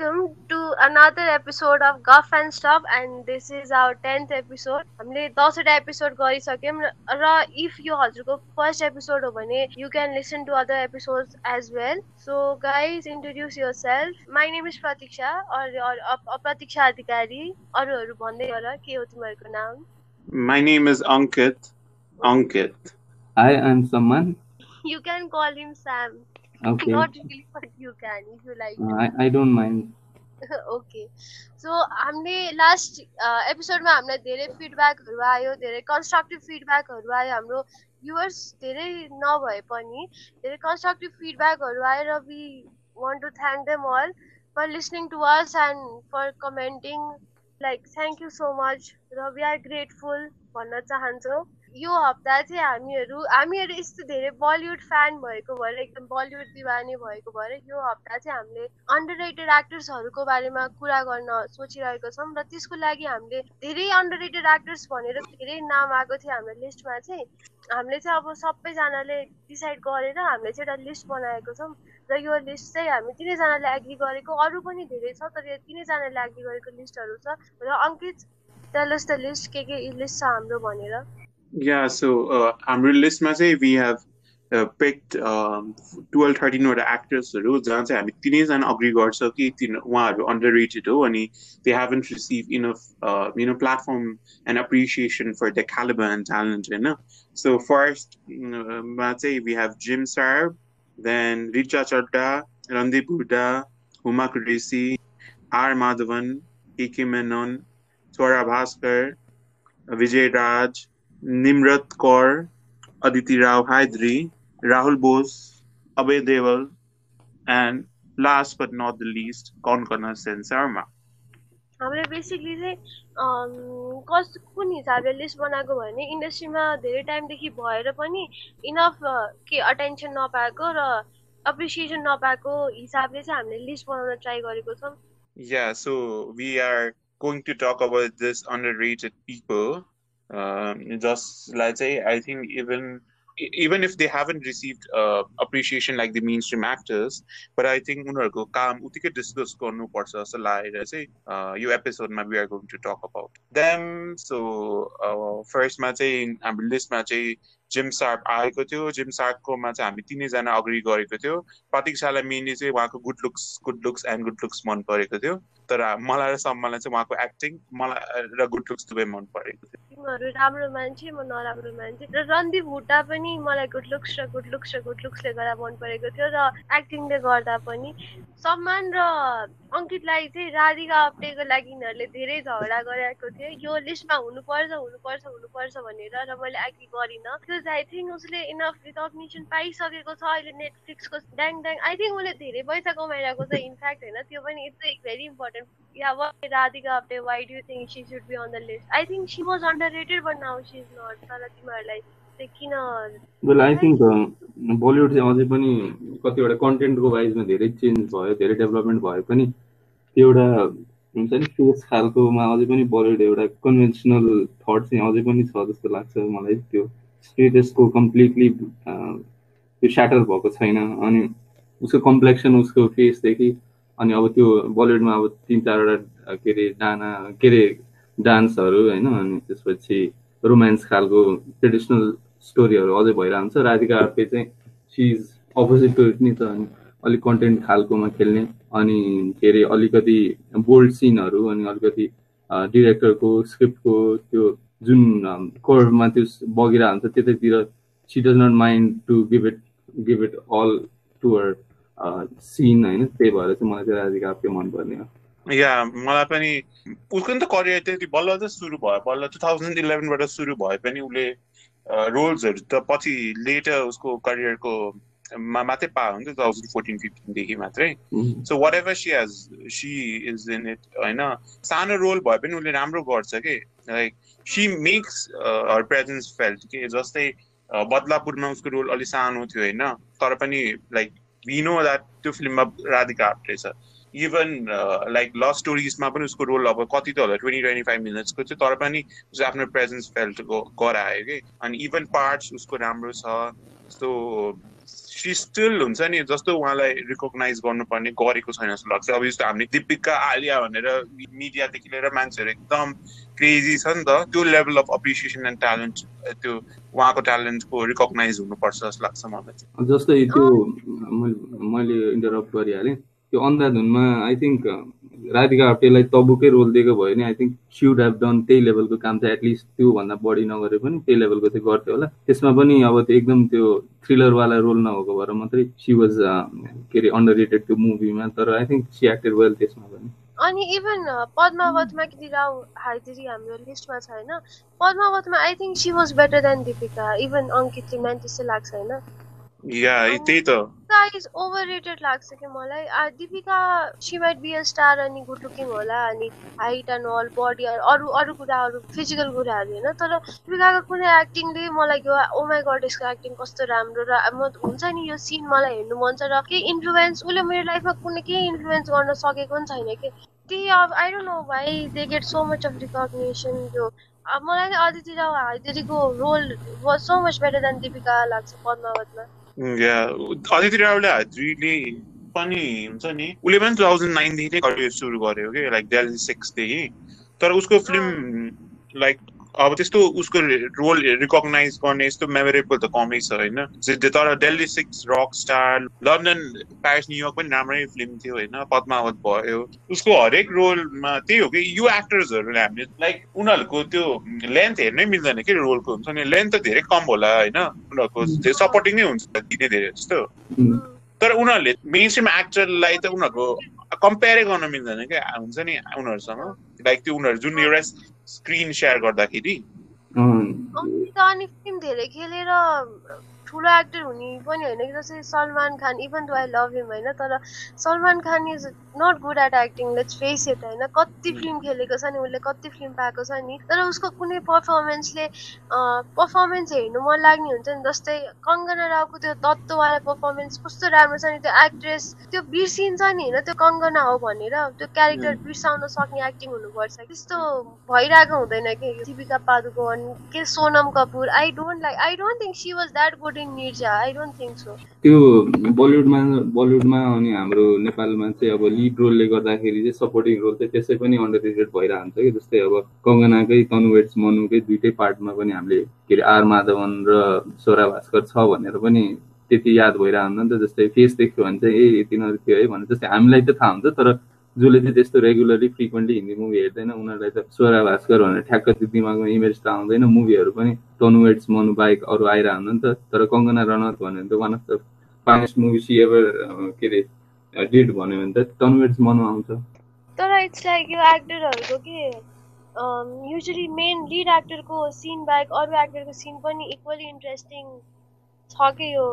another episode of Guff and Stuff and this is our 10th episode. हामीले दसवटा episode गरिसक्यौँ र if यो हजुरको फर्स्ट एपिसोड हो भने you can listen to other episode as well so guys introduce yourself my name is Pratiksha Pratiksha Adhikari अरूहरू भन्दै गर के हो तिमीहरूको नाम My name is Ankit. Ankit. Hi, I'm Saman. You can call him Sam. Okay. Not really, but you can if you like. Uh, I, I don't mind. Okay so हामीले last एपिसोडमा हामीलाई धेरै फिडब्याकहरू आयो धेरै कन्स्ट्रक्टिभ फिडब्याकहरू आयो हाम्रो viewers धेरै नभए पनि धेरै कन्स्ट्रक्टिभ फिडब्याकहरू आयो र we want to thank them all for listening to us and for commenting like thank you so much र वी आर ग्रेटफुल भन्न चाहन्छौँ यो हप्ता चाहिँ हामीहरू हामीहरू यस्तो धेरै बलिउड फ्यान भएको भएर एकदम बलिउड दिवानी भएको भएर यो हप्ता चाहिँ हामीले अन्डर रेटेड एक्टर्सहरूको बारेमा कुरा गर्न सोचिरहेको छौँ र त्यसको लागि हामीले धेरै अन्डर रेटेड एक्टर्स भनेर धेरै नाम आएको थियो हाम्रो लिस्टमा चाहिँ। हामीले चाहिँ अब सबैजनाले डिसाइड गरेर हामीले चाहिँ एउटा लिस्ट बनाएको छौँ र यो लिस्ट चाहिँ हामी तिनैजनाले एग्री गरेको अरू पनि धेरै छ तर यो तिनैजनाले एग्री गरेको लिस्टहरू छ। र अङ्कित टेलस द लिस्ट के के लिस्ट छ हाम्रो भनेर। Yeah, so uh, हाम्रो लिस्टमा चाहिँ वी हेभ पिक्ड टुवेल्भ थर्टिनवटा एक्टर्सहरू जहाँ चाहिँ हामी तिनैजना अग्री गर्छ कि तिन उहाँहरू अन्डर रेटेड हो अनि they haven't receive enough you know platform and appreciation for the calibre and talent होइन सो फर्स्टमा चाहिँ we have Jim Sarbh then Richa Chadha Randeep Hooda Huma Qureshi R Madhavan K Menon Swara Bhaskar Vijay Raaz Nimrat Kaur, Aditi Rao Hydri, Rahul Bose, Abhay Deval, and last but not the least, Konkana Sen Sarma. हामीले basically चाहिँ कस कुन हिसाबले list बनाएको भने इन्डस्ट्रीमा धेरै टाइमदेखि भएर पनि इनफ के अटेन्सन नपाएको र एप्रिसिएसन नपाएको हिसाबले चाहिँ हामीले लिस्ट बनाउन ट्राई गरेको छौँ Yeah, so we are going to talk about this underrated people like say I think even even if they haven't received uh, appreciation like the mainstream actors, but I think उनीहरूको काम उत्तिकै discuss गर्नुपर्छ जस्तो लागेर चाहिँ यो एपिसोडमा we are going to talk about them so फर्स्टमा चाहिँ हाम्रो लिस्टमा चाहिँ जिम सार्प आएको थियो। जिम सार्पकोमा चाहिँ हामी तिनैजना अग्री गरेको थियो। प्रतीक्षालाई मेनली चाहिँ उहाँको good looks good looks and good looks मन परेको थियो। तर मलाई र सम्मलाई चाहिँ उहाँको एक्टिङ मलाई र गुड लुक्स दुवै मन परेको थियो। तिमीहरू राम्रो मान्छे म नराम्रो मान्छे। र रणदीप हुड्डा पनि मलाई गुड लुक्स र गुड लुक्स र गुड लुक्सले गर्दा मन परेको थियो र एक्टिङले गर्दा पनि। सम्मान र अङ्कितलाई चाहिँ राधिका आप्टेको लागि यिनीहरूले धेरै झगडा गरेको थियो। यो लिस्टमा हुनुपर्छ हुनुपर्छ हुनुपर्छ भनेर र मैले एग्री गरिनँ। बिकज आई थिङ्क उसले इनफ रिकग्निसन पाइसकेको छ। अहिले नेटफ्लिक्सको ड्याङ ड्याङ आई थिङ्क उसले धेरै पैसा कमाइरहेको छ। इनफ्याक्ट होइन त्यो पनि it's very important yeah Radhika Apte why do think she should be on the list I think she was underrated but now she is not तर तिमीहरूलाई किन वेल आई थिङ्क बलिउड चाहिँ अझै पनि कतिवटा कन्टेन्टको वाइजमा धेरै चेन्ज भयो धेरै डेभलपमेन्ट भयो पनि त्यो एउटा हुन्छ नि फेस खालकोमा अझै पनि बलिउड एउटा कन्भेन्सनल थट चाहिँ अझै पनि छ जस्तो लाग्छ मलाई त्यो स्टेटसको कम्प्लिटली त्यो स्याटर भएको छैन अनि उसको कम्प्लेक्सन उसको फेसदेखि अनि अब त्यो बलिउडमा अब तिन चारवटा के अरे डाना के अरे डान्सहरू होइन अनि त्यसपछि रोमान्स खालको ट्रेडिसनल स्टोरीहरू अझै भइरहन्छ। राधिका आर्पे चाहिँ सिज अपोजिट टु नि त अनि अलिक कन्टेन्ट खालकोमा खेल्ने अनि के अरे अलिकति बोल्ड सिनहरू अनि अलिकति डिरेक्टरको स्क्रिप्टको त्यो जुन कोरमा त्यो बगिरहेको हुन्छ त्यतैतिर she does not mind to give it give it all to her scene होइन त्यही भएर चाहिँ मलाई चाहिँ राधिका आप्टे मनपर्ने हो। या मलाई पनि उसको नि त करियर त्यति बल्ल चाहिँ सुरु भयो बल्ल टु थाउजन्ड इलेभेनबाट सुरु भए पनि उसले रोल्सहरू त पछि लेटर उसको करियरको मा मात्रै पायो भने टु थाउजन्ड फोर्टिन फिफ्टिनदेखि मात्रै। So whatever she has she is in it होइन। सानो रोल भए पनि उसले राम्रो गर्छ कि? Like she makes her presence felt कि? जस्तै बदलापुरमा उसको रोल अलिक सानो थियो होइन। तर पनि लाइक वी नो द्याट त्यो फिल्ममा राधिका आप्टे छ इभन लाइक लभ स्टोरिजमा पनि उसको रोल अब कति त होला ट्वेन्टी ट्वेन्टी फाइभ मिनट्सको थियो तर पनि उसको आफ्नो प्रेजेन्स फेल्ट गरायो कि अनि इभन पार्ट्स उसको राम्रो छ सो सी स्टिल हुन्छ नि जस्तो उहाँलाई रिकगनाइज गर्नुपर्ने गरेको छैन जस्तो लाग्छ। अब जस्तो हामीले दिपिका आलिया भनेर मिडियादेखि लिएर मान्छेहरू एकदम क्रेजी छ नि त त्यो level of appreciation and talent त्यो उहाँको ट्यालेन्टको रिकगनाइज हुनुपर्छ जस्तो लाग्छ मलाई जस्तै त्यो मैले इन्टरप्ट गरिहालेँ त्यो अन्धाधुनमा आई थिङ्क राधिका आप्टेलाई तबुकै रोल दिएको भयो भने I think should have done त्यही लेभलको काम चाहिँ एटलिस्ट त्योभन्दा बढी नगरे पनि त्यही लेभलको चाहिँ गर्थ्यो होला। त्यसमा पनि अब त्यो एकदम त्यो थ्रिलरवाला रोल नभएको भएर मात्रै सी वाज के अरे अन्डर रेटेड त्यो मुभीमा तर I think she acted well त्यसमा पनि। अनि इभन पद्मावतमा कि राव हाइदिरी हाम्रो लिस्टमा छ होइन पद्मावतमा I think she was better than Deepika even अङ्कित रिम्यान त्यस्तै लाग्छ होइन? या त्यही त। इज ओभर रेटेड लाग्छ कि मलाई। Deepika she might be a star अनि गुड लुकिङ होला अनि हाइट एन्ड अल बडी अरू अरू कुराहरू फिजिकल कुराहरू होइन? तर दिपिकाको कुनै एक्टिङले मलाई यो ओ माई गड यसको एक्टिङ कस्तो राम्रो र म हुन्छ नि यो सिन मलाई हेर्नु मन छ र केही इन्फ्लुएन्स उसले मेरो लाइफमा कुनै केही इन्फ्लुएन्स गर्न सकेको पनि छैन कि। त्यही अब I don't know why they get so much of recognition त्यो। मलाई चाहिँ Aditi Rao हाइदेरीको role was so much better than Deepika लाग्छ पद्मावतमा। अदिति रावले हात्रीले पनि हुन्छ नि। उसले पनि टु थाउजन्ड नाइनदेखि नै करियर सुरु गर्यो कि? लाइक डेली सिक्सदेखि तर उसको फिल्म लाइक अब त्यस्तो उसको रोल रिकगनाइज गर्ने यस्तो मेमोरेबल त कमै छ होइन? तर Delhi six rock star London Paris New York पनि राम्रै फिल्म थियो होइन? पद्मावत भयो। उसको हरेक रोलमा त्यही हो कि यो एक्टर्सहरूले हामीले लाइक उनीहरूको त्यो लेन्थ हेर्नै मिल्दैन कि रोलको हुन्छ नि? लेन्थ त धेरै कम होला होइन? उनीहरूको सपोर्टिङ नै हुन्छ दिने धेरै जस्तो तर उनीहरूले मेन स्ट्रिम एक्टरलाई त उनीहरूको कम्पेयरै गर्न मिल्दैन क्या हुन्छ नि उनीहरूसँग। लाइक त्यो उनीहरू जुन एउटा स्क्रिन सेयर गर्दाखेरि। अनि फिल्म धेरै खेलेर ठुलो एक्टर हुने पनि होइन कि जस्तै Salman Khan even though I love him होइन तर Salman Khan is not good at acting let's face it होइन? कति फिल्म खेलेको छ नि उसले कति फिल्म पाएको छ नि? तर उसको कुनै पर्फर्मेन्सले पर्फर्मेन्स हेर्नु मन लाग्ने हुन्छ नि जस्तै कङ्गना रावको त्यो तत्त्ववाला पर्फर्मेन्स कस्तो राम्रो छ नि त्यो एक्ट्रेस त्यो बिर्सिन्छ नि होइन? त्यो कङ्गना हो भनेर त्यो क्यारेक्टर बिर्साउन सक्ने एक्टिङ हुनुपर्छ। त्यस्तो भइरहेको हुँदैन कि? दीपिका पादुकोण के Sonam Kapoor I don't like I don't think she was that good त्यो बलिउडमा बलिउडमा अनि हाम्रो नेपालमा चाहिँ अब लिड रोलले गर्दाखेरि चाहिँ सपोर्टिङ रोल चाहिँ त्यसै पनि अन्डर रेटेड भइरहन्छ कि। जस्तै अब कङ्गनाकै तनुवेट्स मनुकै दुइटै पार्टमा पनि हामीले के अरे आर माधवन र स्वरा भास्कर छ भनेर पनि त्यति याद भइरहन्छ नि त। जस्तै फेस देख्यो भने चाहिँ ए यतिनीहरू थियो है भने जस्तै हामीलाई त थाहा हुन्छ तर जसले चाहिँ त्यस्तो रेगुलरली फ्रिक्वेन्टली हिन्दी मुभी हेर्दैन उनीहरूलाई त स्वरा भास्कर भनेर ठ्याक्क त्यो दिमागमा इमेज त आउँदैन। मुभीहरू पनि तनु वेट्स मनु बाइक अरू आइरहनु नि त। तर कङ्गना रनत भन्यो भने त one of the finest movie she ever के अरे डिड भन्यो भने त तनु वेट्स मनु आउँछ तर इट्स लाइक यो एक्टरहरूको के युजली मेन लिड एक्टरको सिन बाहेक अरू एक्टरको सिन पनि इक्वली इन्ट्रेस्टिङ छ कि यो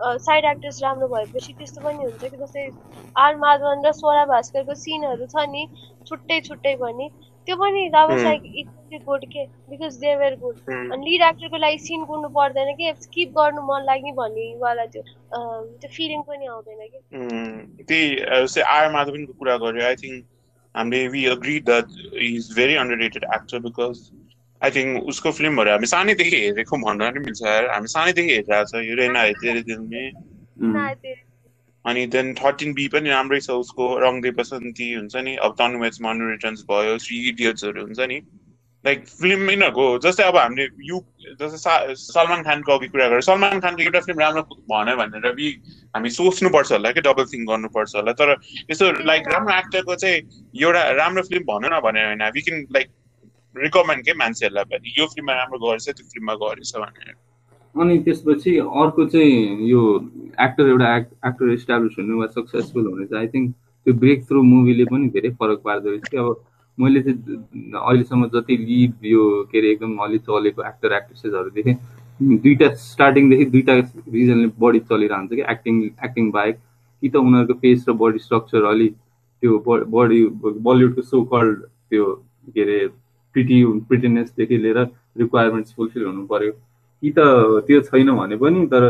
साइड एक्ट्रेस राम्रो भएपछि त्यस्तो पनि हुन्छ कि जस्तै आर माधवन र स्वरा भास्करको सिनहरू छ नि छुट्टै छुट्टै भने त्यो पनि लाइक इक्वली गुड के? बिकज दे वेयर गुड अनि लिड एक्टरको लागि सिन कुर्नु पर्दैन कि? स्किप गर्नु मन लाग्ने भन्नेवाला त्यो त्यो फिलिङ पनि आउँदैन कि? त्यही आर माधवनको कुरा गर्यो आई थिङ्क हामीले we agree that is very under rated actor because I think उसको फिल्महरू हामी सानैदेखि हेरेको भन्न पनि मिल्छ हामी सानैदेखि हेरिरहेको छ यो रेना तेरे दिलमे अनि देन थर्टिन बी पनि राम्रै छ उसको रङ दे बसन्ती हुन्छ नि। अब टनवेज मनु रिटर्न्स भयो थ्री इडियट्सहरू हुन्छ नि। लाइक फिल्म यिनीहरूको जस्तै अब हामीले यु जस्तै सलमान खानको अघि कुरा गरेर सलमान खानको एउटा फिल्म राम्रो भन्यो भनेर बि हामी सोच्नुपर्छ होला कि डबल थिङ्क गर्नुपर्छ होला। तर यसो लाइक राम्रो एक्टरको चाहिँ एउटा राम्रो फिल्म भनौँ न भने होइन। वी क्यान लाइक रिकमेन्ड के मान्छेहरूलाई पनि। यो फिल्ममा राम्रो गरेछ त्यो फिल्ममा गरेछ भनेर। अनि त्यसपछि अर्को चाहिँ यो एक्टर एउटा एक्टर इस्टाब्लिस हुने वा सक्सेसफुल हुने चाहिँ आई थिङ्क त्यो ब्रेक थ्रु मुभीले पनि धेरै फरक पार्दो रहेछ कि अब मैले चाहिँ अहिलेसम्म जति लिड यो के अरे एकदम अलि चलेको एक्टर एक्ट्रेसेसहरू देखेँ दुइटा स्टार्टिङदेखि दुइटा रिजनले बढी चलिरहन्छ कि एक्टिङ एक्टिङ बाहेक कि त उनीहरूको फेस र बडी स्ट्रक्चर अलि त्यो बडी बलिउडको सो कल्ड त्यो के अरे प्रिटी प्रिटिनेसदेखि लिएर रिक्वायरमेन्ट्स फुलफिल हुनु पऱ्यो कि त त्यो छैन भने पनि तर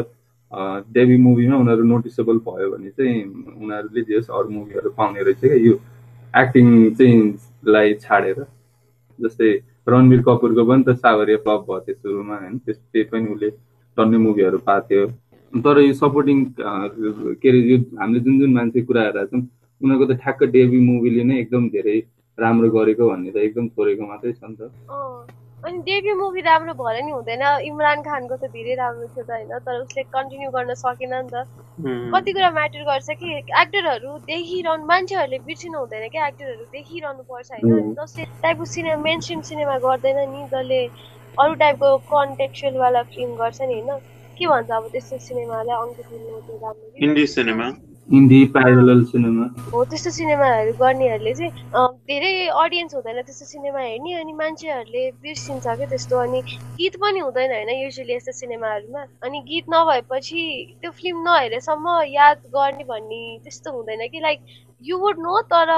डेबी मुभीमा उनीहरू नोटिसेबल भयो भने चाहिँ उनीहरूले जे अरू मुभीहरू पाउने रहेछ क्या। यो एक्टिङ चाहिँ लाई छाडेर जस्तै रणवीर कपुरको पनि त सागरिया फ्लप भयो थियो सुरुमा होइन? त्यस त्यही पनि उसले टन्ने मुभीहरू पाएको थियो। तर यो सपोर्टिङ के अरे यो हामीले जुन जुन मान्छे कुरा छौँ उनीहरूको त ठ्याक्क डेबी मुभीले नै एकदम धेरै राम्रो गरेको भन्ने त एकदम छोडेको मात्रै छ नि त। अनि डेब्यु मुभी राम्रो भएर नि हुँदैन। इमरान खानको त धेरै राम्रो थियो त होइन तर उसले कन्टिन्यू गर्न सकेन नि त। कति कुरा म्याटर गर्छ कि एक्टरहरू देखिरहनु मान्छेहरूले बिर्सिनु हुँदैन क्या एक्टरहरू देखिरहनु पर्छ होइन। जसले टाइपको सिनेमा मेन स्ट्रिम सिनेमा गर्दैन नि जसले अरू टाइपको कन्टेक्चुअलवाला फिल्म गर्छ नि होइन। के भन्छ अब त्यस्तो सिनेमालाई अङ्कित राम्रो प्यारल सिनेमा हो त्यस्तो सिनेमाहरू गर्नेहरूले चाहिँ धेरै अडियन्स हुँदैन त्यस्तो सिनेमा हेर्ने अनि मान्छेहरूले बिर्सिन्छ क्या त्यस्तो अनि गीत पनि हुँदैन होइन युजली यस्तो सिनेमाहरूमा। अनि गीत नभएपछि त्यो फिल्म नहेरेसम्म याद गर्ने भन्ने त्यस्तो हुँदैन कि लाइक यु वुड नो तर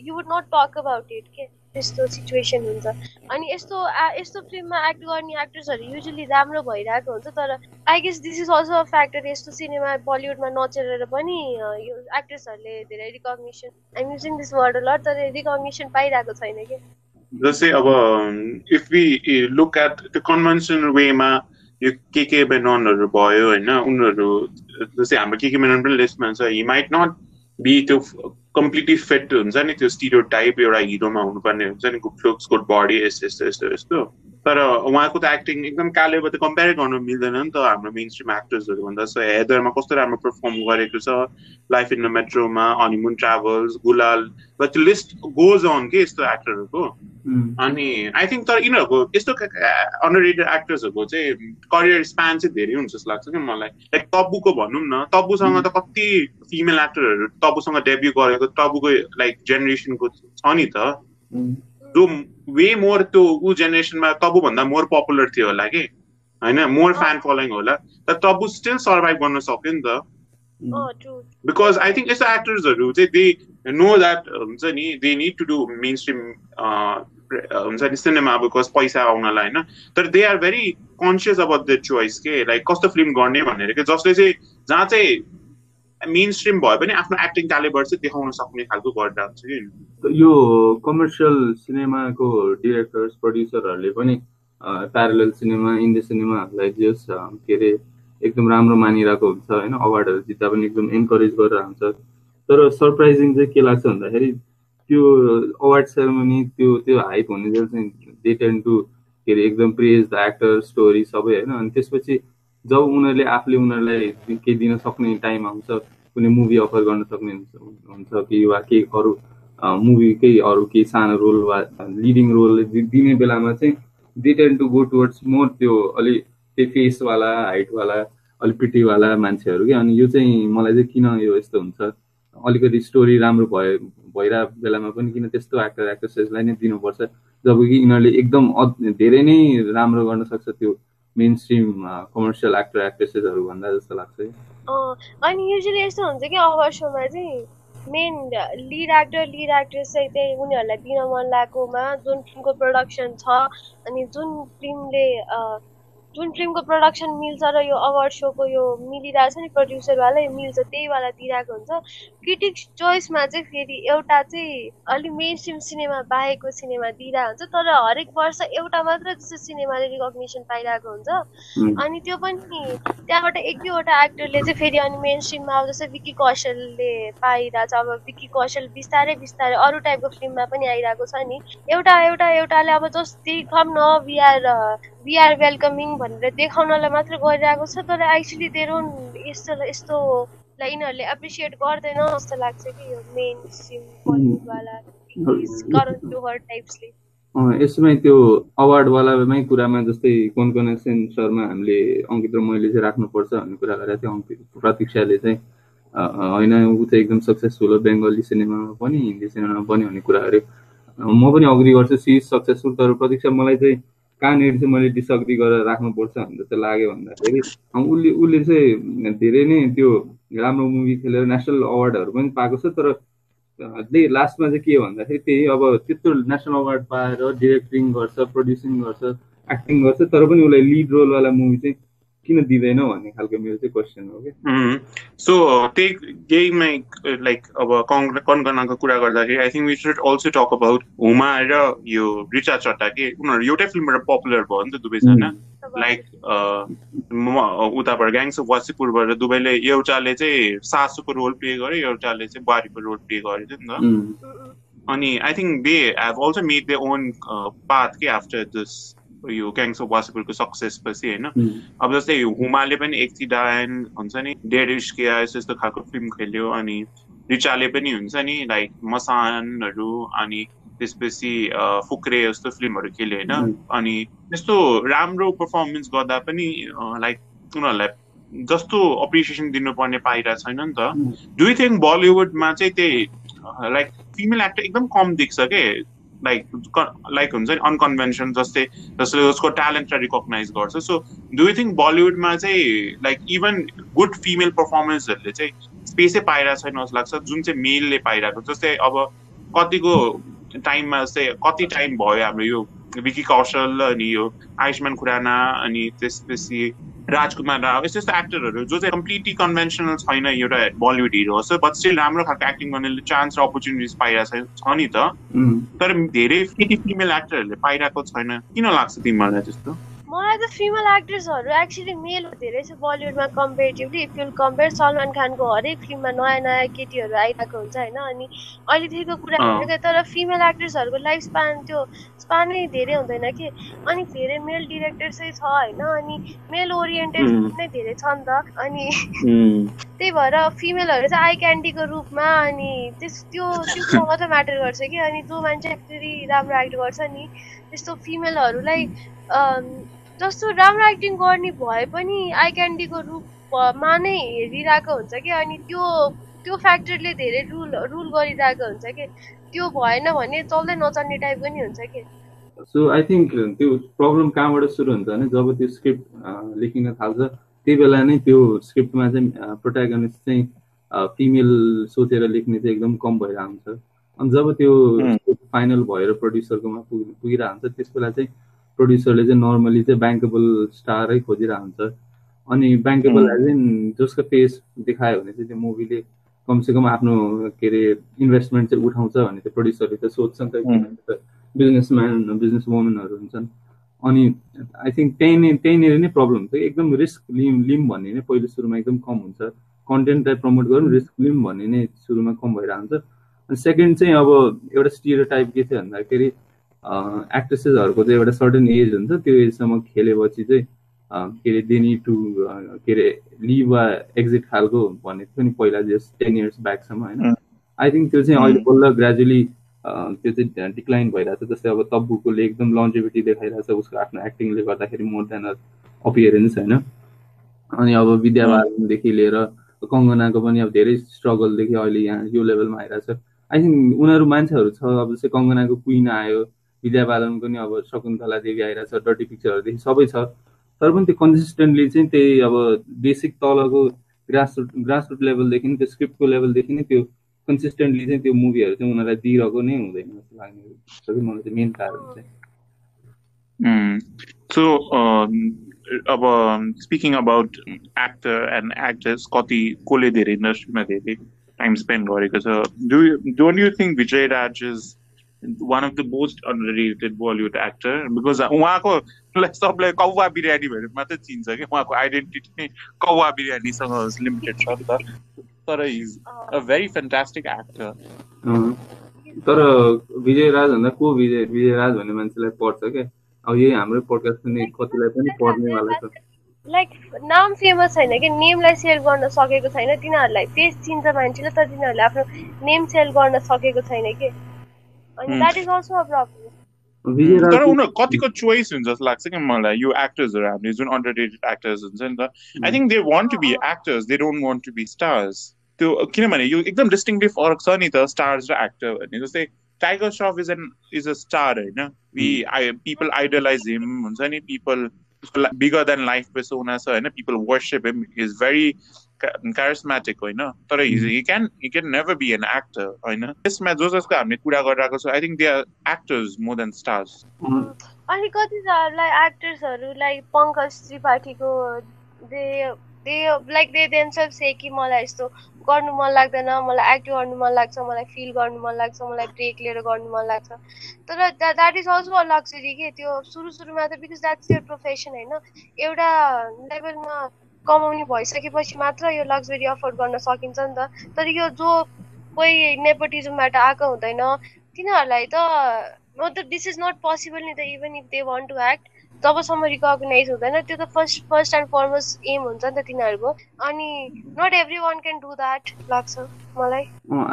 you would not talk about it के त्यस्तो सिचुएसन हुन्छ। अनि यस्तो यस्तो फिल्ममा एक्ट गर्ने एक्टर्सहरू युजली राम्रो भइरहेको हुन्छ तर I guess this is also a factor यस्तो सिनेमा बलिउडमा नचलेर पनि यो एक्ट्रेसहरूले धेरै recognition I'm using this word lot तर रिकग्नेसन पाइरहेको छैन कि जस्तै अब if we look at the conventional वेमा यो के के बेननहरू भयो होइन उनीहरू जस्तै हाम्रो के के बेनन पनि लिस्टमा छ हि माइट नट बी त्यो कम्प्लिटली फिट हुन्छ नि त्यो स्टिरियो टाइप एउटा हिरोमा हुनुपर्ने हुन्छ नि गुड लुक्स गुड बडी यस्तो यस्तो यस्तो यस्तो। तर उहाँको त एक्टिङ एकदम कालेको त कम्पेयर गर्नु मिल्दैन नि त हाम्रो मेन स्ट्रिम एक्टर्सहरू भन्दा। सो हेदरमा कस्तो राम्रो पर्फर्म गरेको छ? लाइफ इन द मेट्रोमा हनीमुन ट्राभल्स गुलाल त्यो लिस्ट गोज अन के यस्तो एक्टरहरूको अनि आई थिङ्क तर यिनीहरूको यस्तो अन्डर रेटेड एक्टर्सहरूको चाहिँ करियर स्प्यान चाहिँ धेरै हुन्छ जस्तो लाग्छ कि मलाई। लाइक तब्बुको भनौँ न तब्बुसँग त कति फिमेल एक्टरहरू तब्बुसँग डेब्यु गरेको तब्बुको लाइक जेनेरेसनको छ नि त। जो वे मोर त्यो ऊ जेनेरेसनमा तबुभन्दा मोर पपुलर थियो होला कि? होइन मोर फ्यान फलोइङ होला। तर तबु स्टिल सर्भाइभ गर्न सक्यो नि त। बिकज आई थिङ्क यस्तो एक्टर्सहरू चाहिँ दे नो द्याट हुन्छ नि they need to do mainstream हुन्छ नि सिनेमा बिकज पैसा आउनलाई होइन। तर they are very conscious about the choice के लाइक कस्तो फिल्म गर्ने भनेर के जसले चाहिँ जहाँ चाहिँ मेन स्ट्रिम भए पनि आफ्नो एक्टिङ क्यालिबर चाहिँ देखाउन सक्ने खालको गरेर हुन्छ कि? यो कमर्सियल सिनेमाको डिरेक्टर्स प्रड्युसरहरूले पनि प्यारल सिनेमा इन्डिया सिनेमाहरूलाई जस के अरे एकदम राम्रो मानिरहेको हुन्छ होइन? अवार्डहरू जित्दा पनि एकदम इन्करेज गरेर हुन्छ। तर सरप्राइजिङ चाहिँ के लाग्छ भन्दाखेरि त्यो अवार्ड सेरेमनी त्यो त्यो हाइप हुने चाहिँ दे टु के अरे एकदम प्रेज द एक्टर स्टोरी सबै होइन? अनि त्यसपछि जब उनीहरूले आफूले उनीहरूलाई केही दिन सक्ने टाइम आउँछ कुनै मुभी अफर गर्न सक्ने हुन्छ कि वा केही अरू मुभी केही अरू केही सानो रोल वा लिडिङ रोल दिने बेलामा चाहिँ they tend to go towards more त्यो अलिक त्यो फेसवाला हाइटवाला अलिक पिटीवाला मान्छेहरू क्या। अनि यो चाहिँ मलाई चाहिँ किन यो यस्तो हुन्छ? अलिकति स्टोरी राम्रो भयो भइरहेको बेलामा पनि किन त्यस्तो एक्टर एक्ट्रेसेसलाई नै दिनुपर्छ? जब कि यिनीहरूले एकदम धेरै नै राम्रो गर्न सक्छ त्यो मेन स्ट्रिम कमर्सियल एक्टर एक्ट्रेसेसहरू भन्दा जस्तो लाग्छ अनि युजली यस्तो हुन्छ कि अवार्ड सोमा चाहिँ main lead actor lead actress चाहिँ त्यही उनीहरूलाई दिन मन लागेकोमा जुन फिल्मको प्रडक्सन छ अनि जुन फिल्मले जुन फिल्मको प्रडक्सन मिल्छ र यो अवार्ड सोको यो मिलिरहेको छ नि प्रड्युसरवाला यो मिल्छ त्यहीवाला दिइरहेको हुन्छ। क्रिटिक्स चोइसमा चाहिँ फेरि एउटा चाहिँ अलिक मेन स्ट्रिम सिनेमा बाहेकको सिनेमा दिइरहेको हुन्छ तर हरेक वर्ष एउटा मात्र त्यस्तो सिनेमाले रिकग्नेसन पाइरहेको हुन्छ। अनि त्यो पनि त्यहाँबाट एक दुईवटा एक्टरले चाहिँ फेरि अनि मेन स्ट्रिममा अब जस्तै विक्की कौशलले पाइरहेको छ अब विक्की कौशल बिस्तारै बिस्तारै अरू टाइपको फिल्ममा पनि आइरहेको छ नि। एउटा एउटा एउटाले अब जस्तै कम न वी आर वेलकमिङ भनेर देखाउनलाई मात्र गरिरहेको छ तर एक्चुली दे यस्तो यस्तोलाई यिनीहरूले एप्रिसिएट गर्दैन जस्तो लाग्छ कि यो मेन बलिउडवाला यसमै त्यो अवार्डवालामै कुरामा जस्तै कुन कुन सेन्सरमा हामीले अङ्कित र मैले चाहिँ राख्नुपर्छ भन्ने कुरा गरेको थियौँ। अङ्कित प्रतीक्षाले चाहिँ होइन ऊ चाहिँ एकदम सक्सेसफुल हो बेङ्गली सिनेमामा पनि हिन्दी सिनेमामा पनि भन्ने कुरा गऱ्यो म पनि अग्री गर्छु सी सक्सेसफुल तर प्रतीक्षा मलाई चाहिँ कहाँनिर चाहिँ मैले डिसअग्री गरेर राख्नुपर्छ भनेर चाहिँ लाग्यो भन्दाखेरि उसले उसले चाहिँ धेरै नै त्यो राम्रो मुभी खेलेर नेसनल अवार्डहरू पनि पाएको छ तर त्यही लास्टमा चाहिँ के भन्दाखेरि त्यही अब त्यत्रो नेसनल अवार्ड पाएर डिरेक्टिङ गर्छ प्रड्युसिङ गर्छ एक्टिङ गर्छ तर पनि उसलाई लिड रोलवाला मुभी चाहिँ किन दिँदैनौ भन्ने खालको मेरो चाहिँ क्वेसन हो कि सो त्यही यहीमै लाइक अब कङ्कनाको कुरा गर्दाखेरि I think we should also talk about Huma र यो रिचा चट्टा के उनीहरू एउटै फिल्मबाट पपुलर भयो नि त दुवैजना लाइक उताबाट ग्याङ्स अफ वासिपुरबाट दुवैले एउटाले चाहिँ सासूको रोल प्ले गर्यो एउटाले चाहिँ बुहारीको रोल प्ले गरेको थियो नि त। अनि I think they have also made their own path के आफ्टर दिस यो ग्याङ्स अफ वासिपुरको सक्सेस पछि होइन अब जस्तै हुमाले पनि एकति डायन हुन्छ नि डेड के आयो यस्तो खालको फिल्म खेल्यो अनि रिचाले पनि हुन्छ नि लाइक मसानहरू अनि त्यसपछि फुक्रे जस्तो फिल्महरू खेल्यो होइन? अनि त्यस्तो राम्रो पर्फर्मेन्स गर्दा पनि लाइक उनीहरूलाई जस्तो अप्रिसिएसन दिनुपर्ने पाइरहेको छैन नि त। डु यु थिङ्क बलिउडमा चाहिँ त्यही लाइक फिमेल एक्टर एकदम कम देख्छ के? लाइक लाइक हुन्छ नि अनकन्भेन्सन जस्तै जसले उसको ट्यालेन्टलाई रिकगनाइज गर्छ. सो डु थिङ्क बलिउडमा चाहिँ लाइक इभन गुड फिमेल पर्फर्मेन्सहरूले चाहिँ स्पेसै पाइरहेको छैन जस्तो लाग्छ जुन चाहिँ मेलले पाइरहेको जस्तै अब कतिको टाइममा जस्तै कति टाइम भयो हाम्रो यो विकी कौशल अनि यो आयुष्मान खुराना अनि त्यसपछि राजकुमार राव यस्तो यस्तो एक्टरहरू जो चाहिँ कम्प्लिटली कन्भेन्सनल छैन एउटा बलिउड हिरो हो बट स्टिल राम्रो खालको एक्टिङ गर्ने चान्स र अपर्च्युनिटिज पाइरहेको छ नि त। तर धेरै केटी फिमेल एक्टरहरूले पाइरहेको छैन। किन लाग्छ तिमीहरूलाई त्यस्तो? मलाई त फिमेल एक्ट्रेसहरू एक्चुली मेल धेरै छ बलिउडमा comparatively if you'll compare Salman खानको हरेक फिल्ममा नयाँ नयाँ केटीहरू आइरहेको हुन्छ होइन? अनि अहिलेदेखिको कुरा भनेको तर फिमेल एक्ट्रेसहरूको लाइफ स्पान त्यो स्पानै धेरै हुँदैन कि। अनि धेरै मेल डिरेक्टर चाहिँ छ होइन? अनि मेल ओरिएन्टेड नै धेरै छ नि त। अनि त्यही भएर फिमेलहरू चाहिँ आई क्यान्डीको रूपमा अनि त्यस त्यो त्यो मात्रै म्याटर गर्छ कि। अनि जो मान्छे एक्चुली राम्रो एक्ट गर्छ नि। त्यस्तो फिमेलहरूलाई जस्तो राम्रो एक्टिङ गर्ने भए पनि आई क्यान्डीको रूपमा नै हेरिरहेको हुन्छ कि? अनि त्यो त्यो फ्याक्टरले धेरै रुल रुल गरिरहेको हुन्छ कि? त्यो भएन भने चल्दै नचल्ने टाइपको नि हुन्छ कि? सो आई थिङ्क त्यो प्रब्लम कहाँबाट सुरु हुन्छ भने जब त्यो स्क्रिप्ट लेखिन थाल्छ त्यही बेला नै त्यो स्क्रिप्टमा चाहिँ प्रोटागनिस्ट चाहिँ फिमेल सोचेर लेख्ने चाहिँ एकदम कम भइरहेको हुन्छ अनि जब त्यो फाइनल भएर प्रड्युसरकोमा पुगि पुगिरहेको हुन्छ त्यस बेला चाहिँ प्रड्युसरले चाहिँ नर्मली चाहिँ ब्याङ्केबल स्टारै खोजिरहेको हुन्छ अनि ब्याङ्केबल एज इन जसको फेस देखायो भने चाहिँ त्यो मुभीले कमसेकम आफ्नो के अरे इन्भेस्टमेन्ट चाहिँ उठाउँछ भने चाहिँ प्रड्युसरले त सोध्छ नि त बिजनेसम्यान बिजनेस वुमेनहरू हुन्छन्। अनि आई थिङ्क त्यही नै त्यहीँनिर नै प्रब्लम हुन्छ एकदम रिस्क लिम लिम भन्ने नै पहिलो सुरुमा एकदम कम हुन्छ। कन्टेन्टलाई प्रमोट गरौँ रिस्क लिम भन्ने नै सुरुमा कम भइरहेको हुन्छ अनि सेकेन्ड चाहिँ अब एउटा स्टिरो टाइप के थियो भन्दाखेरि एक्ट्रेसेसहरूको चाहिँ एउटा सर्टन एज हुन्छ। त्यो एजसम्म खेलेपछि चाहिँ के अरे दे निड टु के अरे लिभ वा एक्जिट खालको भनेको थियो नि पहिला जस टेन इयर्स ब्याकसम्म होइन? आई थिङ्क त्यो चाहिँ अहिले बल्ल ग्रेजुअली त्यो चाहिँ डिक्लाइन भइरहेको छ जस्तै अब तब्बुकोले एकदम लन्जेभिटी देखाइरहेको छ उसको आफ्नो एक्टिङले गर्दाखेरि मोर देन अपियरेन्स होइन? अनि अब विद्या बालनदेखि लिएर कङ्गनाको पनि अब धेरै स्ट्रगलदेखि अहिले यहाँ यो लेभलमा आइरहेको छ आई थिङ्क उनीहरू मान्छेहरू छ। अब जस्तै कङ्गनाको क्विन आयो विद्या बालन पनि अब शकुन्तला देवी आइरहेको छ डर्टी पिक्चरहरूदेखि सबै छ। तर पनि त्यो कन्सिस्टेन्टली चाहिँ त्यही अब बेसिक तलको ग्रास रुट ग्रास रुट लेभलदेखि त्यो स्क्रिप्टको लेभलदेखि नै त्यो कन्सिस्टेन्टली चाहिँ त्यो मुभीहरू चाहिँ उनीहरूलाई दिइरहेको नै हुँदैन जस्तो लाग्ने सबै मलाई चाहिँ मेन कारण चाहिँ। सो अब speaking about actor and actress कति कसले धेरै इन्डस्ट्रीमा धेरै टाइम स्पेन्ड गरेको छ? Do don't you think Vijay Raaz is one of the most unrated Bollywood actor because उहाँको सबलाई कौवा बिरयानी भनेर मात्रै चिन्छ कि? उहाँको आइडेन्टिटी नै कौवा बिरयानीसँग लिमिटेड छ नि त। तर is a very fantastic actor तर विजय राज भन्दा को विजय? विजय राज भन्ने मान्छेलाई पढ्छ क्या। अब यही हाम्रो पडकास्ट पनि कतिलाई पनि पढ्नेवाला छ। लाइक नाम फेमस छैन कि? नेमलाई सेल गर्न सकेको छैन। तिनीहरूलाई फेस चिन्छ मान्छेले तर तिनीहरूले आफ्नो नेम सेल गर्न सकेको छैन कि? That is also a problem तर उनीहरू कतिको चोइस हुन्छ जस्तो लाग्छ कि मलाई यो एक्टर्सहरू हामीले जुन अन्डररेटेड एक्टर्स हुन्छ नि त I think they want to be actors they don't want to be stars त्यो किनभने यो एकदम डिस्टिङटिभ फरक छ नि त स्टार्स र एक्टर भन्ने जस्तै Tiger Shroff is an is a star होइन पिपल आइडलाइज हिम हुन्छ नि people bigger than life persona छ होइन people worship him is very charismatic होइन तर he can he can never be an actor होइन? त्यसमा जो जसको हामीले कुरा गरिरहेको छ I think they are actors more than stars अनि कतिजनालाई एक्टर्सहरूलाई Pankaj त्रिपाठीको they they like they themselves say कि मलाई यस्तो गर्नु मन लाग्दैन मलाई एक्ट गर्नु मन लाग्छ मलाई फिल गर्नु मन लाग्छ मलाई ब्रेक लिएर गर्नु मन लाग्छ। तर that is also a luxury के? त्यो सुरु सुरुमा त बिकज द्याट्स यर प्रोफेसन होइन? एउटा लेभलमा कमाउने भइसकेपछि मात्र यो लग्जरी अफोर्ड गर्न सकिन्छ नि त। तर यो जो कोही नेपोटिजमबाट आएको हुँदैन तिनीहरूलाई त म त दिस इज नट पोसिबल नि त even if they want to act जबसम्म रिकगनाइज हुँदैन त्यो त first first and foremost aim हुन्छ नि त तिनीहरूको। अनि not everyone can do that लाग्छ मलाई।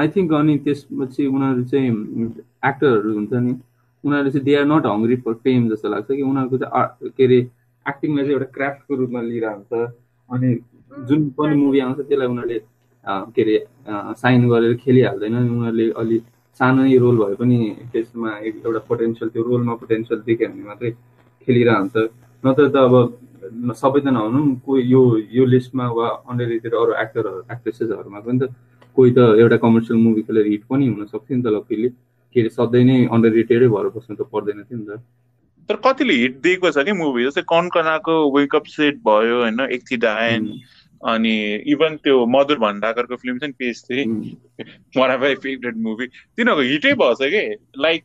आई थिङ्क अनि त्यसपछि उनीहरू चाहिँ एक्टरहरू हुन्छ नि उनीहरूले चाहिँ they are not hungry for fame जस्तो लाग्छ कि उनीहरूको चाहिँ के अरे एक्टिङलाई चाहिँ एउटा क्राफ्टको रूपमा लिएर हुन्छ अनि जुन पनि मुभी आउँछ त्यसलाई उनीहरूले के अरे साइन गरेर खेलिहाल्दैन उनीहरूले अलि सानै रोल भए पनि त्यसमा एउटा पोटेन्सियल त्यो रोलमा पोटेन्सियल देख्यो भने मात्रै खेलिरह हुन्छ नत्र त अब सबैजना भनौँ कोही यो यो लिस्टमा वा अन्डर रेटेड अरू एक्टरहरू एक्ट्रेसेसहरूमा पनि त कोही त एउटा कमर्सियल मुभी खेलेर हिट पनि हुनसक्थ्यो नि त लकिली के अरे सधैँ नै अन्डर रेटेडै भएर बस्नु त पर्दैन थियो नि त। तर कतिले हिट दिएको छ कि मुभी? जस्तै कनकनाको वेकअप सेट भयो होइन? एकथी डायन अनि इभन त्यो मधुर भण्डाकरको फिल्म चाहिँ page three one of my favourite movie तिनीहरूको हिटै भएछ कि? लाइक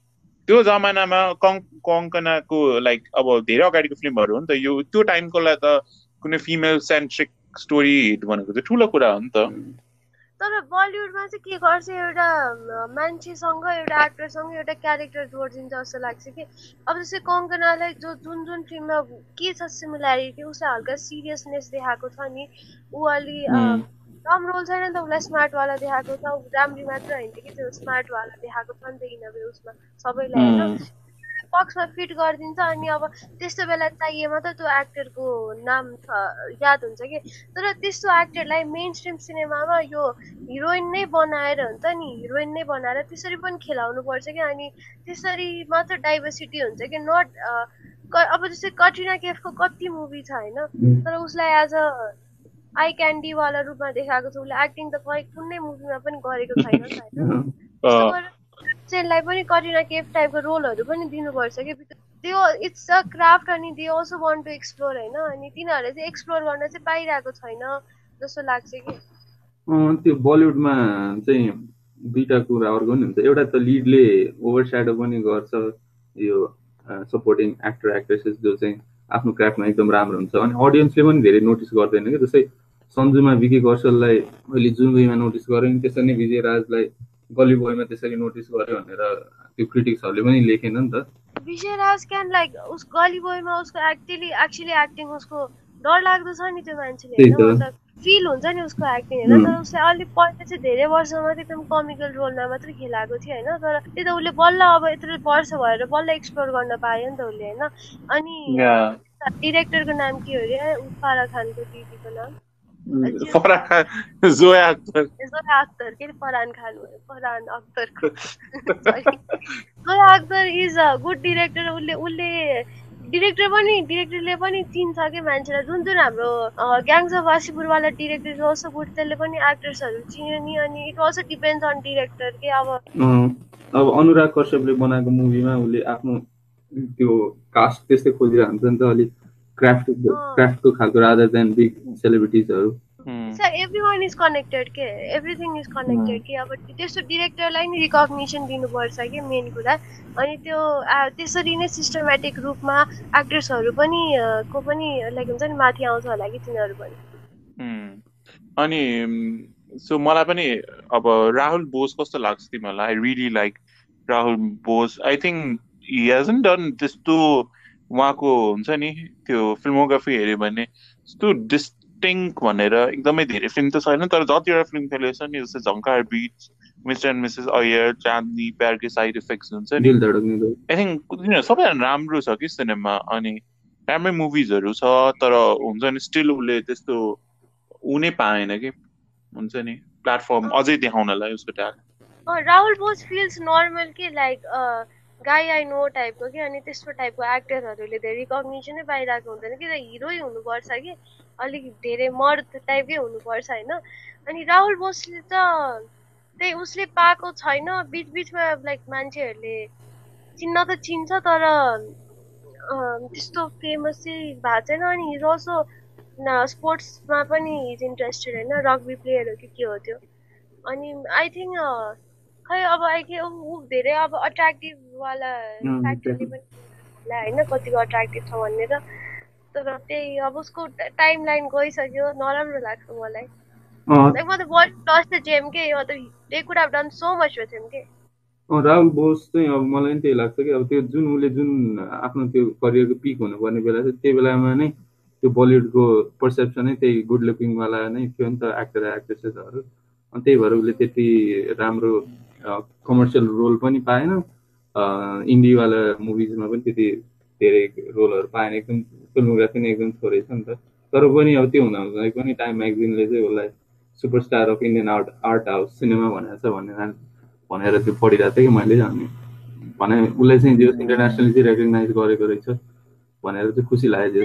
त्यो जमानामा कङ कङ्कनाको लाइक अब धेरै अगाडिको फिल्महरू हो नि त। यो त्यो टाइमको लागि त कुनै फिमेल सेन्ट्रिक स्टोरी हिट भनेको चाहिँ ठुलो कुरा हो नि त। तर बलिउडमा चाहिँ के गर्छ एउटा मान्छेसँग एउटा एक्टरसँग एउटा क्यारेक्टर जोडिदिन्छ जस्तो लाग्छ कि। अब जस्तै कङ्कनालाई जो जुन जुन फिल्ममा के छ सिमिल्यारिटी उसलाई हल्का सिरियसनेस देखाएको छ नि ऊ अलि कम रोल छैन नि त उसलाई स्मार्टवाला देखाएको छ राम्री मात्र होइन कि त्यो स्मार्टवाला देखाएको छ नि त किनभने उसमा सबैलाई होइन। बक्समा फिट गरिदिन्छ अनि अब त्यस्तो बेला चाहिए मात्र त्यो एक्टरको नाम याद हुन्छ कि? तर त्यस्तो एक्टरलाई मेन स्ट्रिम सिनेमामा यो हिरोइन नै बनाएर हुन्छ नि हिरोइन नै बनाएर त्यसरी पनि खेलाउनु पर्छ कि? अनि त्यसरी मात्र डाइभर्सिटी हुन्छ कि? नट अब जस्तै कट्रिना केफको कति मुभी छ होइन? तर उसलाई एज अ आई क्यान्डीवाला रूपमा देखाएको छ उसले एक्टिङ त कुनै मुभीमा पनि गरेको छैन त होइन एक्सेललाई पनि करिना केफ टाइपको रोलहरू पनि दिनुपर्छ कि त्यो इट्स अ क्राफ्ट अनि they also want to explore होइन अनि तिनीहरूले चाहिँ एक्सप्लोर गर्न चाहिँ पाइरहेको छैन जस्तो लाग्छ कि। त्यो बलिउडमा चाहिँ दुईवटा कुरा अर्को पनि हुन्छ। एउटा त लिडले ओभर स्याडो पनि गर्छ यो सपोर्टिङ एक्टर एक्ट्रेसेस जो चाहिँ आफ्नो क्राफ्टमा एकदम राम्रो हुन्छ। अनि अडियन्सले पनि धेरै नोटिस गर्दैन कि। जस्तै सन्जुमा विकी कौशललाई अहिले जुन वेमा नोटिस गऱ्यो त्यसरी नै विजय राजलाई गली बोयमा त्यसरी नोटिस गर्यो भनेर त्यो क्रिटिक्सहरूले पनि लेखेन नि त। विजय राज क्यान लाइक उस गली बोयमा उसको एक्चुली एक्चुली एक्टिङ उसको डर लाग्दो छ नि त्यो मान्छेले फिल हुन्छ नि उसको एक्टिङ होइन? तर उसले अलिक पहिला चाहिँ धेरै वर्षमा चाहिँ एकदम कमिकल रोलमा मात्रै खेलाएको थियो होइन? तर त्यो त उसले बल्ल अब यत्रो वर्ष भएर बल्ल एक्सप्लोर गर्न पायो नि त उसले होइन? अनि डिरेक्टरको नाम के हो अरे? फारा खानको दिदीको नाम। फरहान खान जोया अख्तर जोया अख्तर के Farhan Khan Farhan अख्तरको Zoya Akhtar is a good director उसले उसले डिरेक्टर पनि डिरेक्टरले पनि चिन्छ कि मान्छेलाई जुन जुन हाम्रो ग्याङ्स अफ वासीपुरवाला डिरेक्टर अल्सो गुड त्यसले पनि एक्टर्सहरू चिन्यो नि अनि it also depends on director के अब अब अनुराग कश्यपले बनाएको मुभीमा उसले आफ्नो त्यो कास्ट त्यस्तै खोजिरहन्छ नि त अलिक क्राफ्ट क्राफ्टको खालको रादर देन बिग सेलिब्रिटिजहरू एभ्री वान इज कनेक्टेड के एभ्रिथिङ इज कनेक्टेड कि अब त्यस्तो डिरेक्टरलाई नि रिकग्नेसन दिनुपर्छ कि मेन कुरा। अनि त्यो त्यसरी नै सिस्टमेटिक रूपमा एक्ट्रेसहरू पनि को पनि लाइक हुन्छ नि माथि आउँछ होला कि तिनीहरू पनि। अनि सो मलाई पनि अब राहुल बोस कस्तो लाग्छ तिमीहरूलाई? I really like Rahul Bose. I think he hasn't done त्यस्तो उहाँको हुन्छ नि त्यो फिल्मोग्राफी हेऱ्यो भने यस्तो डिस्टिङ्क भनेर एकदमै धेरै फिल्म त छैन तर जतिवटा फिल्म खेलेको छ नि जस्तै Jhankaar beats mister and missus Iyer चाँदनी प्यारकै साइड इफेक्ट्स हुन्छ नि। आई थिङ्क सबैजना राम्रो छ कि सिनेमा अनि राम्रै मुभिजहरू छ तर हुन्छ नि स्टिल उसले त्यस्तो ऊ नै पाएन कि हुन्छ नि प्लेटफर्म अझै देखाउनलाई उसको tag Rahul Bose feels normal के लाइक गाई आई नो टाइपको कि अनि त्यस्तो टाइपको एक्टरहरूले धेरै रिकग्नेसनै पाइरहेको हुँदैन कि त हिरै हुनुपर्छ कि अलिक धेरै मर्द टाइपकै हुनुपर्छ होइन? अनि राहुल बोसले त त्यही उसले पाएको छैन बिच बिचमा लाइक मान्छेहरूले चिन्न त चिन्छ तर त्यस्तो फेमस चाहिँ भएको छैन। अनि हिज न स्पोर्ट्समा पनि इज इन्ट्रेस्टेड होइन? रग्बी प्लेयर हो कि के हो त्यो? अनि आई थिङ्क खै अब के ऊ धेरै अब अट्र्याक्टिभवाला फ्याक्टरले पनि होइन कतिको अट्र्याक्टिभ छ भनेर तर त्यही अब उसको टाइम लाइन गइसक्यो नराम्रो लाग्छ मलाई। लाइक म त वर्ल्ड लस द जेम के मतलब they could have done so much with him के। राहुल बोस चाहिँ अब मलाई पनि त्यही लाग्छ कि अब त्यो जुन उसले जुन आफ्नो त्यो करियरको पिक हुनुपर्ने बेला चाहिँ त्यो बेलामा नै त्यो बलिउडको पर्सेप्सनै त्यही गुड लुकिङवाला नै थियो नि त एक्टर एक्ट्रेसेसहरू अनि त्यही भएर उसले त्यति राम्रो कमर्सियल रोल पनि पाएन। इन्डीवाला मुभिजमा पनि त्यति धेरै रोलहरू पाएन। एकदम फिल्मोग्राफी नै एकदम थोरै छ नि त। तर पनि अब त्यो हुँदा पनि टाइम म्यागजिनले चाहिँ उसलाई superstar of Indian art art house cinema भनेको छ भनेर भनेर त्यो पढिरहेको थिएँ कि मैले अनि भने उसलाई चाहिँ जो इन्टरनेसनली चाहिँ रेकगनाइज गरेको रहेछ। भनेर चाहिँ खुसी लाग्यो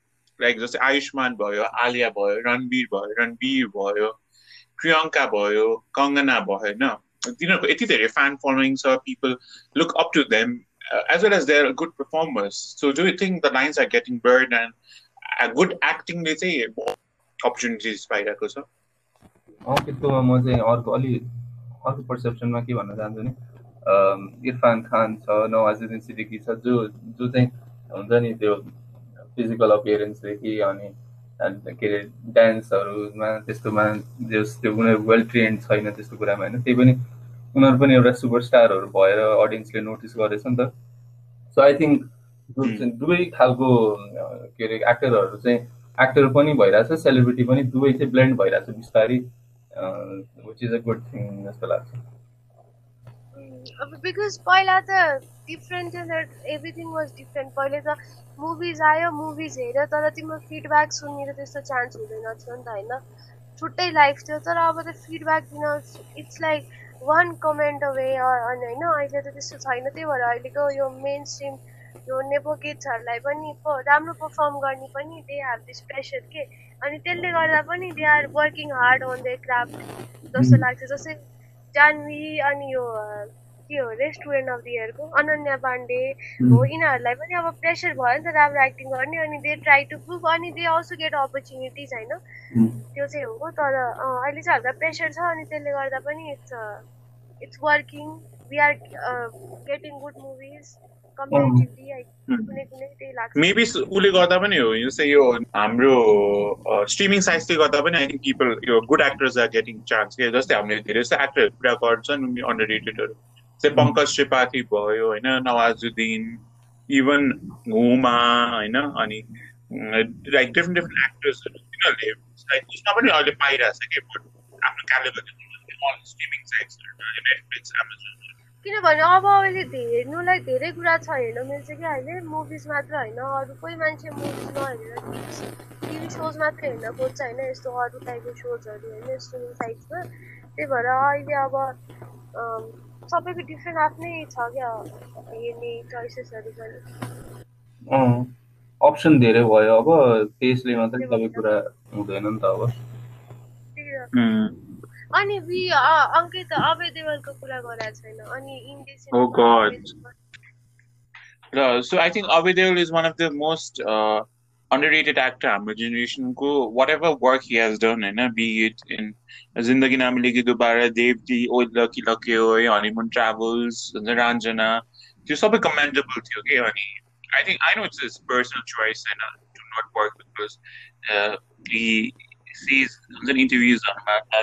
Boy, Alia boy, Ranbir boy, Ranbir boy, Priyanka boy, Kangana boy, no. You know, it is a fan following, so people look up to them uh, as well as they're good performers. So, do you think the lines are getting blurred and good एक्टिङले चाहिँ opportunities पाइरहेको छ त्यस्तोमा म चाहिँ अर्को अलि अर्को पर्सेप्सनमा के भन्न चाहन्छु नि इरफान खान छ नवाजुद्दिन सिद्दिकी छ जो जो चाहिँ हुन्छ नि त्यो फिजिकल अपियरेन्सदेखि अनि के अरे डान्सहरूमा त्यस्तोमा जस त्यो उनीहरू वेल ट्रेन्ड छैन त्यस्तो कुरामा होइन। त्यही पनि उनीहरू पनि एउटा सुपरस्टारहरू भएर अडियन्सले नोटिस गरेछ नि त। सो आई थिङ्क दुवै खालको के अरे एक्टरहरू चाहिँ एक्टर पनि भइरहेछ सेलिब्रिटी पनि दुवै चाहिँ ब्लेन्ड भइरहेछ बिस्तारै which is a good thing जस्तो लाग्छ। बिकज पहिला त डिफ्रेन्ट एभ्रिथिङ वाज डिफ्रेन्ट पहिले त मुभिज आयो मुभिज हेऱ्यो तर तिम्रो फिडब्याक सुनेर त्यस्तो चान्स हुँदैन थियो नि त होइन छुट्टै लाइफ थियो तर अब त फिडब्याक दिन it's like one comment away अनि होइन अहिले त त्यस्तो छैन त्यही भएर अहिलेको यो मेन स्ट्रिम यो नेपो किड्सहरूलाई पनि राम्रो पर्फर्म गर्ने पनि दे हेभ दिस प्रेसर के अनि त्यसले गर्दा पनि they are working hard on the craft जस्तो लाग्छ जस्तै जान्वी अनि यो के हो रेस्टुरेन्ट अफ द इयरको अनन्या पाण्डे हो यिनीहरूलाई पनि अब प्रेसर भयो नि त राम्रो एक्टिङ गर्ने अनि दे ट्राई टु प्रुभ अनि दे अल्सो गेट अपर्च्युनिटिज होइन? त्यो चाहिँ हो तर अहिले चाहिँ हामीलाई प्रेसर छ अनि त्यसले गर्दा पनि it's it's working we are getting good movies maybe उसले गर्दा पनि हो जस्तै यो हाम्रो स्ट्रिमिङ साइजले गर्दा पनि आई थिङ्क पिपल यो good actors are getting chance के जस्तै हामीले धेरै जस्तो एक्टरहरू पुरा गर्छन् अन्डर रेटेडहरू जस्तै पङ्कज त्रिपाठी भयो होइन नवाजुद्दिन इभन हुमा होइन अनि लाइक डिफ्रेन्ट डिफ्रेन्ट एक्टर्सहरू तिनीहरूले पनि अहिले पाइरहेछ कि आफ्नो कारणले गर्दा स्ट्रिमिङ साइट्सहरू नेटफ्लिक्स एमाजोन किनभने अब अहिले हेर्नुलाई धेरै कुरा छ हेर्न मिल्छ कि अहिले मुभिज मात्र होइन अरू कोही मान्छे मुभिज नहेरेर टिभी सोज मात्र हेर्न खोज्छ होइन यस्तो अरू टाइपको सोजहरू होइन स्ट्रिमिङ साइट्समा त्यही भएर अहिले अब सबैको डिफ्रेन्ट आफ्नै छ क्या? हेर्ने चोइसेसहरू पनि। अप्सन धेरै भयो अब त्यसले मात्रै सबै कुरा हुँदैन नि त अब। अनि वि अङ्कित अभय देवलको कुरा गरेको छैन। अनि Indian Oh God. Uh, so I think Abhay Deol is one of the most uh, underrated actor हाम्रो जेनेरेसनको whatever work he has done होइन be it in जिन्दगी नाम लेखी दोबारा देवती ओ लकी लके हो है हनीमुन ट्राभल्स रान्जना त्यो सबै कमेन्डेबल थियो कि अनि I think I know it's is personal choice होइन to not work because he sees हुन्छ नि इन्टरभ्युजहरूमा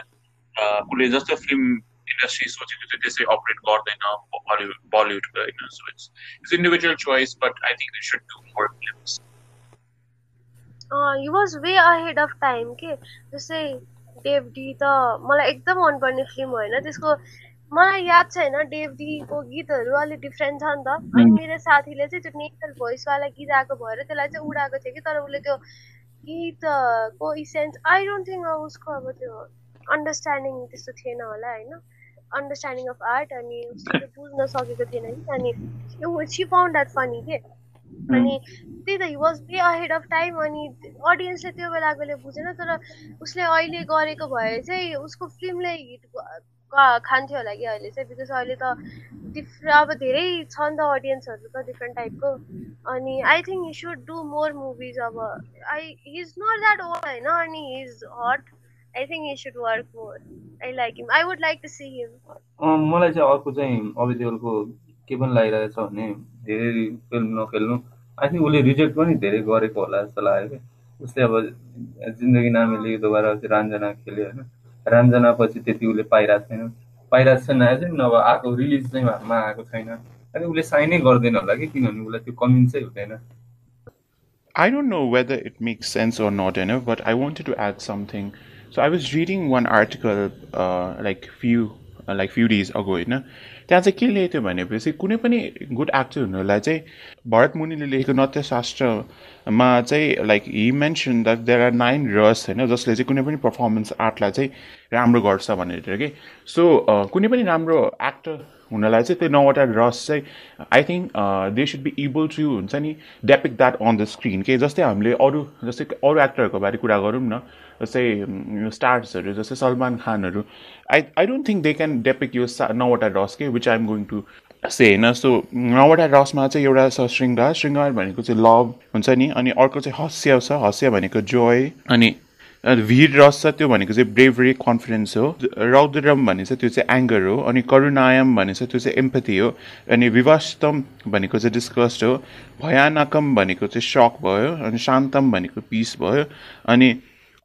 उसले जस्तो फिल्म इन्डस्ट्री सोचेको थियो त्यसै अपरेट गर्दैन बलिउड बलिउडको होइन so it's it's individual choice but I think they should do more films he was way ahead of time के? जस्तै डेभडी त मलाई एकदम मनपर्ने फिल्म होइन? त्यसको मलाई याद छ होइन डेभडीको गीतहरू अलिक डिफ्रेन्ट छ नि त। अनि मेरो साथीले चाहिँ त्यो नेचरल भोइसवाला गीत आएको भएर त्यसलाई चाहिँ उडाएको थियो कि? तर उसले त्यो गीत को इसेन्स आई डोन्ट थिङ्क उसको अब त्यो अन्डरस्ट्यान्डिङ त्यस्तो थिएन होला होइन? अन्डरस्ट्यान्डिङ अफ आर्ट अनि उसले बुझ्न सकेको थिएन कि? अनि सी फाउन्ड द्याट फनी के? अनि त्यही त he was way ahead of time अनि अडियन्सले त्यो बेलाकोले बुझेन तर उसले अहिले गरेको भए चाहिँ उसको फिल्मले हिट खान्थ्यो होला कि अहिले चाहिँ बिकज अहिले त डिफ्रे अब धेरै छ नि त अडियन्सहरू त डिफ्रेन्ट टाइपको अनि I think he should do more movies अब I he is not that old होइन अनि he is hot I think he should work more I like him I would like to see him मलाई चाहिँ अर्को चाहिँ अभि देवलको के पनि लागिरहेको छ भने धेरै फिल्म नखेल्नु। आई थिङ्क उसले रिजेक्ट पनि धेरै गरेको होला जस्तो लाग्यो कि उसले अब जिन्दगी नामीले दोबारा रान्जना खेल्यो होइन। रान्जना पछि त्यति उसले पाइरहेको छैन। पाइरहेको छैन चाहिँ नभए आएको रिलिज चाहिँ मा आएको छैन। अनि उसले साइनै गर्दैन होला कि किनभने उसलाई त्यो कन्भिन्सै हुँदैन। I don't know whether it makes sense or you know, but I wanted to add something. So I was reading one article, uh, like few, uh, like few days त्यहाँ चाहिँ के लेख्थ्यो भनेपछि कुनै पनि गुड एक्टर हुनुलाई चाहिँ भरत मुनिले लेखेको नत्यशास्त्रमा चाहिँ like he mention that there are nine rasa होइन जसले चाहिँ कुनै पनि पर्फर्मेन्स आर्टलाई चाहिँ राम्रो गर्छ भनेर कि। सो कुनै पनि राम्रो एक्टर हुनलाई चाहिँ त्यो नौवटा रस चाहिँ I think they should be able to हुन्छ नि depict that on the screen के जस्तै हामीले अरू जस्तै अरू एक्टरहरूको बारे कुरा गरौँ न जस्तै स्टार्सहरू जस्तै Salman खानहरू I I don't think they can depict यो सा नौवटा रस के which I'm going to say होइन? सो नौवटा रसमा चाहिँ एउटा छ श्रृङ्गार श्रृङ्गार भनेको चाहिँ लभ हुन्छ नि अनि अर्को चाहिँ हस्य छ हस्य भनेको जोय अनि भिर रस छ त्यो भनेको चाहिँ ब्रेभरी कन्फिडेन्स हो रौद्रम भने चाहिँ त्यो चाहिँ एङ्गर हो अनि करुणायम भने चाहिँ त्यो चाहिँ एम्पथी हो अनि विवास्तम भनेको चाहिँ डिस्कस्ट हो भयानकम भनेको चाहिँ सक भयो अनि शान्तम भनेको पिस भयो अनि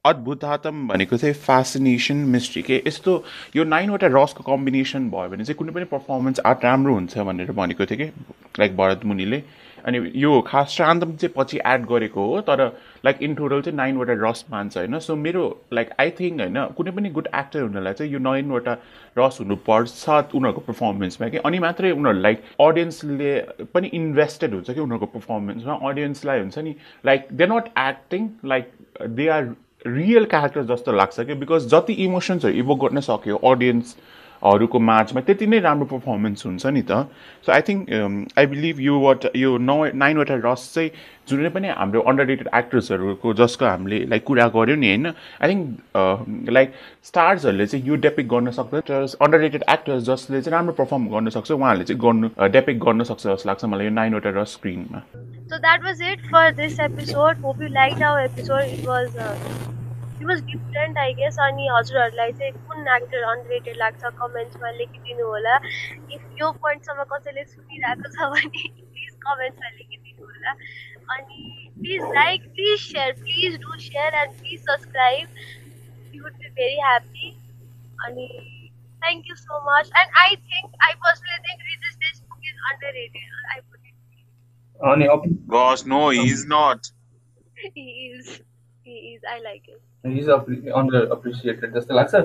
अद्भुतातम भनेको चाहिँ फेसिनेसन मिस्ट्री के? यस्तो यो नाइनवटा रसको कम्बिनेसन भयो भने चाहिँ कुनै पनि पर्फर्मेन्स आर्ट राम्रो हुन्छ भनेर भनेको थियो कि? लाइक भरत मुनिले। अनि यो खास शान्तम चाहिँ पछि एड गरेको हो तर लाइक इन टोटल चाहिँ नाइनवटा रस मान्छ होइन? सो मेरो लाइक आई थिङ्क होइन कुनै पनि गुड एक्टर हुनलाई चाहिँ यो नाइनवटा रस हुनुपर्छ उनीहरूको पर्फर्मेन्समा कि? अनि मात्रै उनीहरू लाइक अडियन्सले पनि इन्भेस्टेड हुन्छ कि? उनीहरूको पर्फर्मेन्समा अडियन्सलाई हुन्छ नि like they not acting like they are real character जस्तो लाग्छ कि? बिकज जति इमोसन्सहरू इभोक गर्न सक्यो अडियन्सहरूको माझमा त्यति नै राम्रो पर्फर्मेन्स हुन्छ नि त। So I think I believe यो वाट यो नौ नाइनवटा रस चाहिँ जुनै पनि हाम्रो अन्डर रेटेड एक्ट्रेसहरूको जसको हामीले लाइक कुरा गऱ्यौँ नि होइन? आई थिङ्क लाइक स्टार्सहरूले चाहिँ यो डेपिक गर्न सक्छ अन्डर रेटेड एक्टर्स जसले चाहिँ राम्रो पर्फर्म गर्न सक्छ उहाँहरूले चाहिँ गर्नु डेपिक गर्न सक्छ जस्तो लाग्छ मलाई यो नाइनवटा रस स्क्रिनमा So that was it for this episode. Hope you liked our episode. It was uh, it was different, I guess. अनि हजुरहरूलाई चाहिँ कुन एक्टर अनरेटेड लाग्छ कमेन्ट्समा लेखिदिनु होला इफ यो पोइन्टसम्म कसैले सुनिरहेको छ भने प्लिज कमेन्ट्समा लेखिदिनु होला अनि please like please share please do share and please subscribe you would be very happy अनि thank you so much and I think I personally think रिजिस this book is underrated I अनि Gosh, no, he's not. he is he is I like it. Is underappreciated जस्तो लाग्छ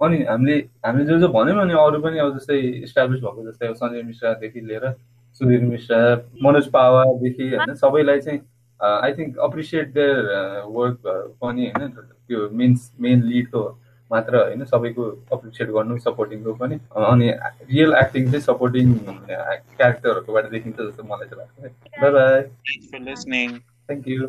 अनि हामीले हामीले जो जो भन्यौँ अनि अरू पनि अब जस्तै इस्टाब्लिस भएको जस्तै अब सञ्जय मिश्रादेखि लिएर सुधीर मिश्रा मनोज पावादेखि होइन सबैलाई चाहिँ I think appreciate their work पनि होइन त्यो मेन मेन लिडको मात्र होइन सबैको अप्रिसिएट गर्नु सपोर्टिङको पनि। अनि रियल एक्टिङ चाहिँ सपोर्टिङ क्यारेक्टरहरूकोबाट देखिन्छ जस्तो मलाई चाहिँ लाग्छ bye bye listening. Thank you